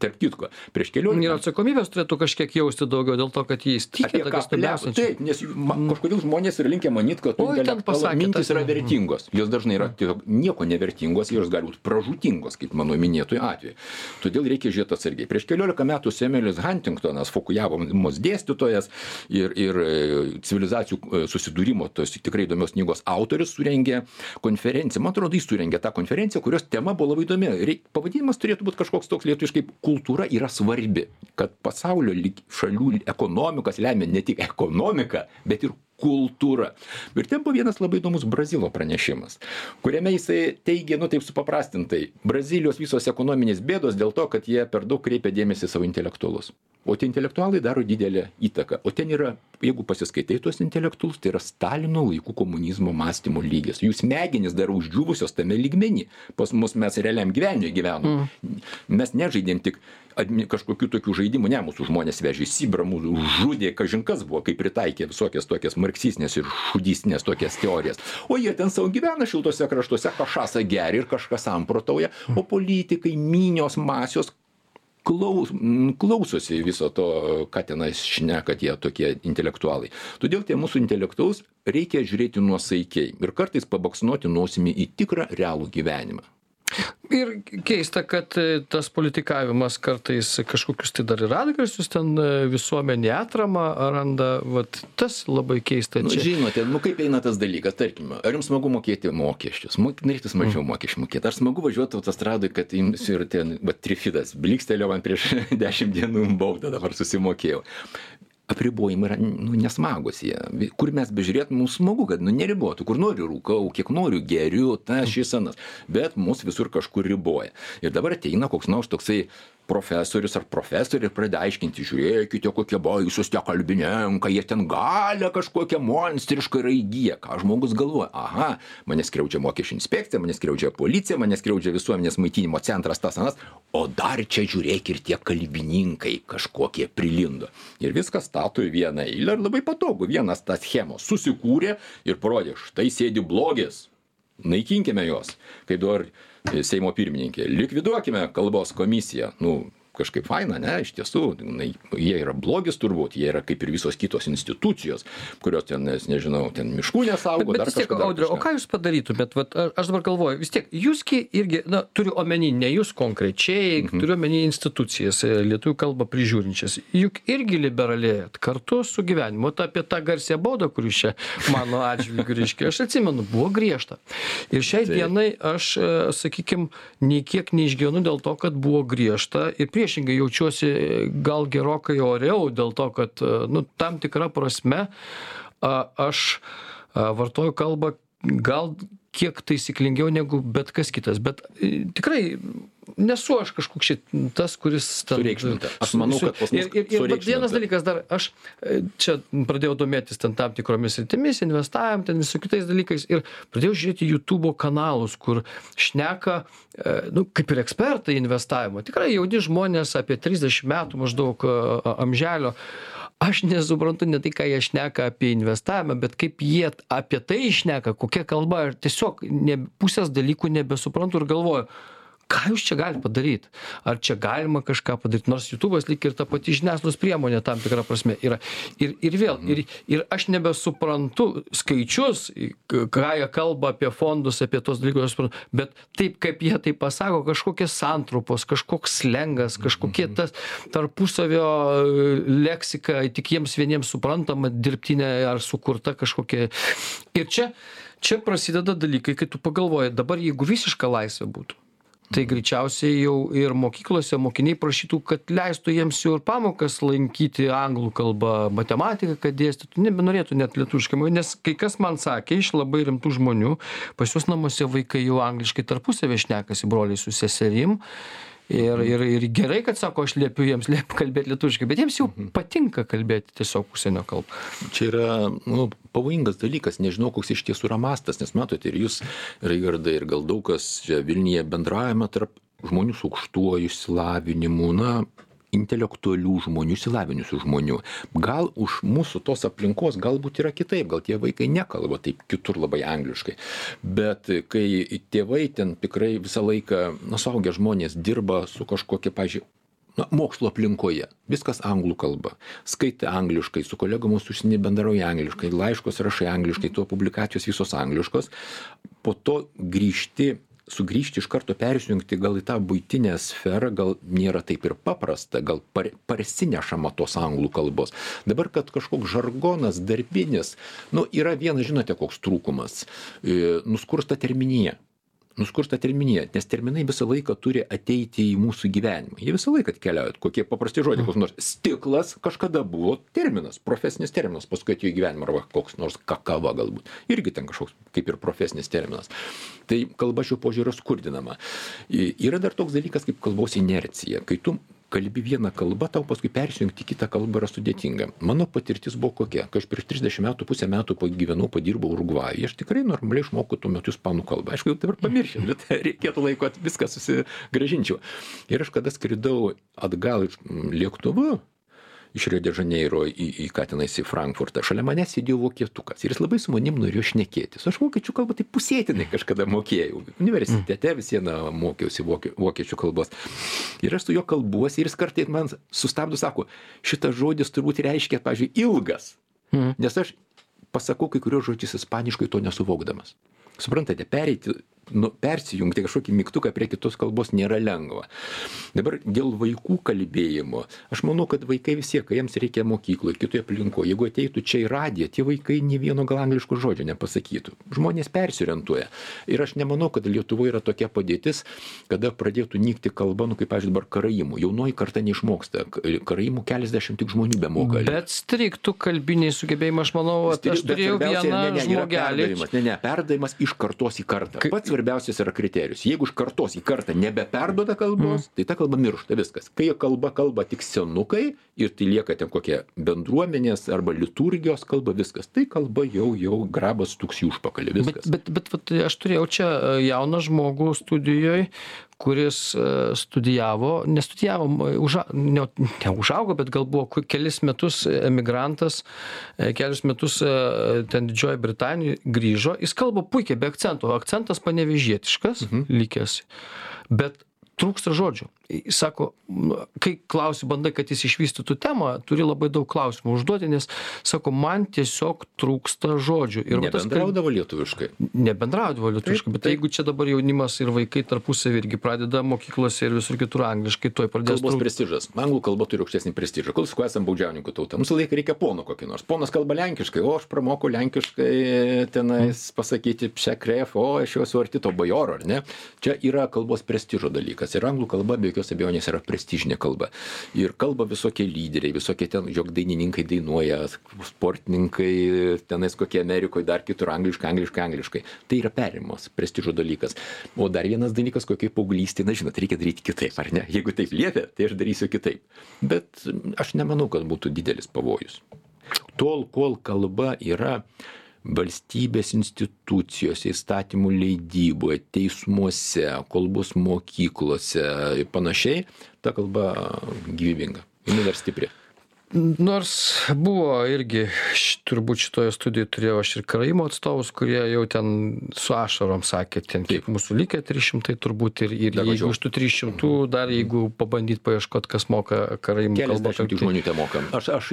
tarp kitko prieš ir keliolika atsakomybės turėtų kažkiek jausti daugiau dėl to kad jais tiki Apie ką tokias labiausiai taip, nes jų- ma, kažkodėl žmonės yra linkę manyti, kad Oi, ten intelektualo pasakė mintis yra vertingos. Jos dažnai yra tiesiog nieko nevertingos, jos gali būti pražutingos, kaip mano minėtojų atveju. Todėl reikia žiūrėti atsargiai. Prieš keliolika metų Semelis Huntingtonas, Fukujavos dėstytojas ir, ir e, civilizacijų e, susidūrimo, tos tikrai įdomios knygos autorius, surengė konferenciją. Man atrodo, jis surengė tą konferenciją, kurios tema buvo labai įdomi. Reik, pavadinimas turėtų būti kažkoks toks lietuviškai kultūra yra svarbi, kad pasaulio lyg- šalių ekonomikas lemia ne tik ekonomika, bet ir kultūra. Ir ten buvo vienas labai įdomus Brazilo pranešimas, kuriame jisai teigia, nu taip supaprastintai, Brazilijos visos ekonominės bėdos dėl to, kad jie per daug kreipia dėmesį savo intelektualus. O tie intelektualai daro didelę įtaką. O ten yra, jeigu pasiskaitai tuos intelektualus, tai yra Stalino laikų komunizmo mąstymo lygis. Jų smegenys dar uždžiūvusios tame lygmenį. Pas mus mes realiam gyvenimui gyvenom. Mes nežaidėm tik admi- kažkokių tokių žaidimų, ne, mūsų žmonės vežė į Sibrą, mūsų žudė, kažinkas buvo, kaip pritaikė visokias tokias marksistinės ir šudystinės tokias teorijas. O jie ten savo gyvena šiltose kraštuose, kažką geria ir kažką samprotauja, o politikai, minios, masios klaus, klausosi viso to, ką tenais šneka tie tokie intelektualai. Todėl tie mūsų intelektualus reikia žiūrėti nuosaikiai ir kartais pabaksnuoti nosimi į tikrą realų gyvenimą. Ir keista kad e, tas politikavimas kartais kažkokius tai dar ir atgarsius ten e, visuomenė atramą randa vat tas labai keista Nu, čia. žinote, nu kaip eina tas dalykas, tarkime, ar jums smagu mokėti mokesčius, Mo- norėtųs mažiau mokesčių mokėti, ar smagu važiuoti autostradui, kad jums ir ten, va, trifidas, blikstelėjo man prieš dešimt dienų baudą, dabar susimokėjau. Apribojimai yra nu, nesmagus jie. Kur mes bežiūrėtum, mums smagu, kad nu, neribotų. Kur noriu rūkau, kiek noriu geriu, ta šis anas. Bet mus visur kažkur riboja. Ir dabar ateina koks nors toksai profesorius ar profesorė pradeda aiškinti, žiūrėkite, kokie baisūs tie kalbininkai, jie ten galę kažkokią monstrišką yra įgyję. Ką žmogus galvoja? Aha, mane skriaudžia mokesčių inspekcija, mane skriaudžia policija, mane skriaudžia visuomenės maitinimo centras, tas anas. O dar čia žiūrėk ir tie kalbininkai kažkokie prilindo. Ir viskas stato į vieną eilę ir labai patogu. Vienas tas schemos susikūrė ir parodė, štai sėdi blogis, naikinkime juos. Kaip dabar Seimo pirmininkė, likviduokime kalbos komisiją. Nu, kažkaip faina, ne, iš tiesų, na, jie yra blogis turbūt, jie yra kaip ir visos kitos institucijos, kurios ten, nes nežinau, ten miškų nesaugo, dar kažką. dar Audriu, o ką jūs padarytumėt? Vat, aš dabar galvoju, vis tiek, jūsgi irgi, na, turiu omeny, ne jūs konkrečiai, Mhm. turiu omeny institucijas, e, lietuvių kalbą prižiūrinčias. Juk irgi liberalėjat kartu su gyvenimu. Ta apie tą garsią baudą, kuri čia mano atžvilgiu reiškia, aš atsimenu, buvo griežta. Ir šiai dienai aš, sakykime, nei kiek neišgyvenu dėl to, kad buvo griežta ir prieš priešingai jaučiuosi gal gerokai oriau dėl to kad nu tam tikra prasme aš vartoju kalbą gal kiek taisyklingiau negu bet kas kitas. Bet tikrai nesu aš kažkoks čia tas kuris Sureikšminta. Aš manau, kad pas mus ir, ir, ir vienas dalykas dar aš e, čia pradėjau domėtis ten tam tikromis sritimis investavim ten visų kitais dalykais ir pradėjau žiūrėti jutubo kanalus kur šneka e, nu kaip ir ekspertai investavimo. Tikrai jauni žmonės apie trisdešim metų maždaug a, amželio. Aš nesuprantu ne tai ką jie šneka apie investavimą bet kaip jie apie tai šneka kokia kalba. Ir tiesiog ne pusės dalykų nebesuprantu ir galvoju ką jūs čia galit padaryt? Ar čia galima kažką padaryt? Nors jutubas lyg ir ta pati žiniasklaidos priemonė tam tikra prasme yra. Ir ir vėl ir ir aš nebesuprantu skaičius ką jie kalba apie fondus apie tuos dalykus bet taip kaip jie tai pasako kažkokios santrumpos kažkoks slengas kažkokie tas tarpusavio leksika tik jiems vieniems suprantama dirbtinė ar sukurta kažkokia. Ir čia čia prasideda dalykai kai tu pagalvoji dabar jeigu visiška laisvė būtų tai greičiausiai jau ir mokyklose mokiniai prašytų kad leistų jiems jau ir pamokas lankyti anglų kalba matematiką kad dėstytų. Nebenorėtų net lietuviškai nes kai kas man sakė iš labai rimtų žmonių pas juos namuose vaikai jau angliškai tarpusavy šnekasi broliai su seserim ir ir ir gerai kad sako aš liepiu jiems liep kalbėt lietuviškai bet jiems jau patinka kalbėti tiesiog užsienio kalba Čia yra nu, pavojingas dalykas, nežinau, koks iš tiesų yra mastas, nes matote ir jūs, Raigardai, ir gal daug kas čia Vilniuje bendravime tarp žmonių su aukštuoju išsilavinimu, na, intelektualių žmonių, išsilavinusių žmonių. Gal už mūsų tos aplinkos galbūt yra kitaip, gal tie vaikai nekalba taip kitur labai angliškai. Bet kai tėvai ten tikrai visą laiką, na, suaugę žmonės dirba su kažkokia, pažiūrėjau, na, mokslo aplinkoje. Viskas anglų kalba. Skaitai angliškai, su kolegomis užsienį bendrauja angliškai, laiškos rašai angliškai, tuo publikacijos visos angliškos. Po to grįžti sugrįžti iš karto persijungti gal į tą buitinę sferą gal nėra taip ir paprasta gal par parsinešama tos anglų kalbos. Dabar kad kažkoks žargonas darbinis nu yra vienas žinote koks trūkumas? E, nuskursta terminija nuskursta terminija nes terminai visą laiką turi ateiti į mūsų gyvenimą. Jie visą laiką atkeliauja. Kokie paprasti žodžiai koks nors stiklas kažkada buvo terminas profesinis terminas. Paskui atėjo į gyvenimą arba koks nors kakava galbūt. Irgi ten kažkoks kaip ir profesinis terminas. Tai kalba šiuo požiūriu skurdinama. Yra dar toks dalykas kaip kalbos inercija. Kai tu kalbi viena kalba tau paskui persijungt į kitą kalbą yra sudėtinga. Mano patirtis buvo kokia kai aš prieš trisdešim metų pusę metų pagyvenau padirbau urugvajuje aš tikrai normaliai išmokau tuo metu ispanų kalbą. Aišku jau dabar pamiršęs bet reikėtų laiko viską susigrąžinčiau ir aš kada skridau atgal iš lėktuvu iš rio de žaneiro į į ką tenais į frankfurtą. Šalia manęs sėdėjo vokietukas ir jis labai su manim norėjo šnekėtis. Aš vokiečių kalbą taip pusėtinai kažkada mokėjau. Universitete vis viena mokiausi vokie vokiečių kalbos. Ir aš su juo kalbuosi ir jis kartais man sustabdo sako šitas žodis turbūt reiškia pavyzdžiui ilgas. Nes aš pasakau kai kuriuos žodžius ispaniškai to nesuvokdamas. Suprantate pereiti nu persijungti kažkokį mygtuką prie kitos kalbos nėra lengva. Dabar dėl vaikų kalbėjimo aš manau kad vaikai vis tiek kai jiems reikia mokykloj kitoj aplinkoj jeigu ateitų čia į radiją tie vaikai nė vieno gal angliško žodžio nepasakytų. Žmonės persiorientuoja. Ir aš nemanau kad lietuvoj yra tokia padėtis kada pradėtų nykti kalba nu kaip pavyzdžiui dabar karaimų. Jaunoji karta neišmoksta. Karaimų keliasdešim tik žmonių bemoka. Bet strigtų kalbiniai sugebėjimai aš manau vat aš turėjau vieną ne, ne, žmogelį. Ne, ne, perdavimas iš kartos į kartą. Pats svarbiausias yra kriterijus. Jeigu iš kartos į kartą nebeperduoda kalbos, tai ta kalba miršta viskas. Kai kalba kalba tik senukai ir tai lieka ten kokie bendruomenės arba liturgijos kalba, viskas. Tai kalba jau, jau grabas tuks į užpakalį. Bet, Viskas. bet, bet vat, aš turėjau čia e, jauną žmogų studijoje, kuris e, studijavo, nestudijavo, uža, ne, neužaugo, bet gal buvo kelis metus emigrantas, e, kelius metus e, ten Didžiojo Britanijoje grįžo, jis kalba puikiai, be akcento, akcentas panevežietiškas mhm. likęs, bet trūksta žodžių. Jis Sako, nu, kai klausi, bandai, kad jis išvystytų temą, turi labai daug klausimų užduoti, nes, sako, man tiesiog trūksta žodžių. Ir va tas Nebendraudavo lietuviškai. nebendraudavo lietuviškai Taip, bet taip. jeigu čia dabar jaunimas ir vaikai tarpusavy irgi pradeda mokyklose ir visur kitur angliškai tuoj pradės Kalbos trūkt. prestižas. Anglų kalba turi aukštesnį prestižą. Kol sakau, esame baudžiauninkų tauta. Mums laiką reikia pono kokį nors. Ponas kalba lenkiškai, o aš pramokau lenkiškai tenais pasakyti pšekref, o aš jau esu arti to bajoro, ar ne? Čia yra kalbos prestižo dalykas. Kalbas ir anglų kalba be jokios abejonės yra prestižinė kalba. Ir kalba visokie lyderiai visokie ten jog dainininkai dainuoja sportininkai tenais kokie amerikoj dar kitur angliškai angliškai angliškai. Tai yra perėjimas prestižo dalykas. O dar vienas dalykas kokioj paauglystėj na žinot reikia daryti kitaip ar ne? Jeigu taip liepia tai aš darysiu kitaip. Bet aš nemanau kad būtų didelis pavojus. Tol kol kalba yra valstybės institucijose įstatymų leidyboje teismuose kol bus mokyklose ir panašiai ta kalba gyvybinga jinai dar stipri nors buvo irgi turbūt šitoje studijoj turėjau aš ir karaimų atstovus kurie jau ten su ašarom sakė ten kiek mūsų likę trys šimtai turbūt ir ir jeigu iš tų trijų šimtų dar jeigu pabandyt paieškot kas moka karaimų kalbą keliasdešimtį žmonių temoka aš aš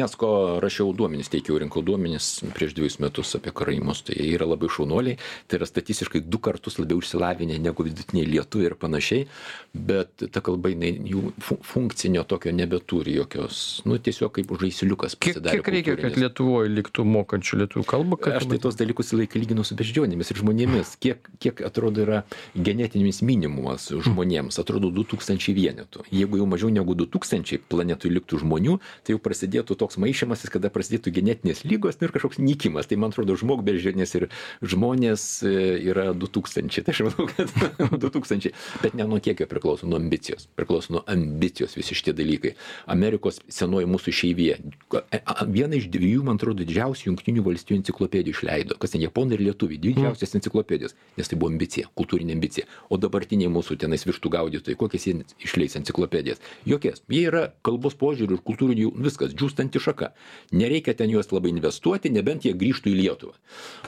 unesco rašiau duomenis teikiau rinkau duomenis prieš dvejus metus apie karaimus. Tai jie yra labai šaunuoliai. Tai yra statistiškai du kartus labiau išsilavinę negu vidutiniai lietuviai ir panašiai. Bet ta kalba jinai jų fu funkcinio tokio nebeturi jokios nu tiesiog kaip žaisliukas kiek kiek reikia kad lietuvoj liktų mokančių lietuvių kalbą kad aš tai tuos dalykus laiką lyginu su beždžionėmis ir žmonėmis. Kiek kiek atrodo yra genetinis minimumas žmonėms? Atrodo du tūkstančiai vienetų. Jeigu jau mažiau negu du tūkstančiai planetoj liktų žmonių tai jau prasidėtų toks maišymasis kada prasidėtų genetinės ligos nu ir kažkoks nykimas. Tai man atrodo žmogbeždžionės ir žmonės e, yra du tūkstančiai tai aš manau kad du tūkstančiai bet ne nuo kiekio priklauso nuo ambicijos. Priklauso nuo ambicijos visi šitie dalykai. Amerikos senoji senoji mūsų išeivija e, viena iš dviejų man atrodo didžiausių jungtinių valstijų enciklopedijų išleido kas ten japonai ir lietuviai didžiausios enciklopedijos nes tai buvo ambicija kultūrinė ambicija. O dabartiniai mūsų tenais vištų gaudytojai kokias jie išleis enciklopedijas? Jokias. Jie yra kalbos požiūriu ir kultūriniu viskas džiūstanti šaka. Nereikia ten juos labai investuoti nebent jie grįžtų į lietuvą.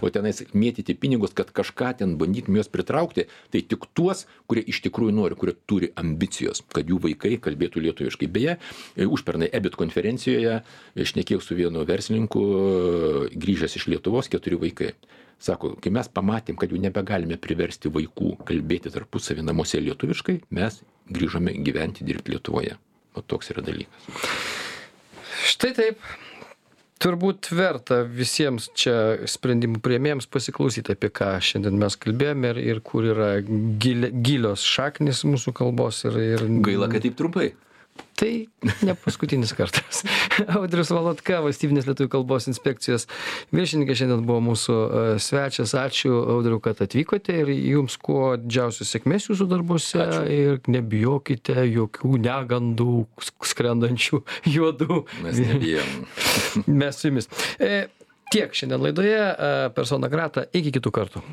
O tenais mėtyti pinigus kad kažką ten bandytum juos pritraukti tai tik tuos kurie iš tikrųjų nori kurie turi ambicijos kad jų vaikai kalbėtų lietuviškai. Beje užpernai ebit konferencijoje šnekėjau su vienu verslininku grįžęs iš lietuvos keturi vaikai. Sako kai mes pamatėm kad jau nebegalime priversti vaikų kalbėti tarpusavy namuose lietuviškai mes grįžome gyventi dirbt lietuvoje. Va toks yra dalykas. Štai taip. Turbūt verta visiems čia sprendimų priėmėjams pasiklausyt apie ką šiandien mes kalbėjome ir ir kur yra gili gilios šaknys mūsų kalbos ir ir gaila kad taip trumpai tai ne paskutinis kartas. Audrius valotka valstybinės lietuvių kalbos inspekcijos viršininkas šiandien buvo mūsų e, svečias. Ačiū audriau kad atvykote ir jums kuo didžiausios sėkmės jūsų darbuose ir nebijokite jokių negandų skrendančių juodų. Mes nebijom. Mes su jumis. E, tiek šiandien laidoje e, persona grata. Iki kitų kartų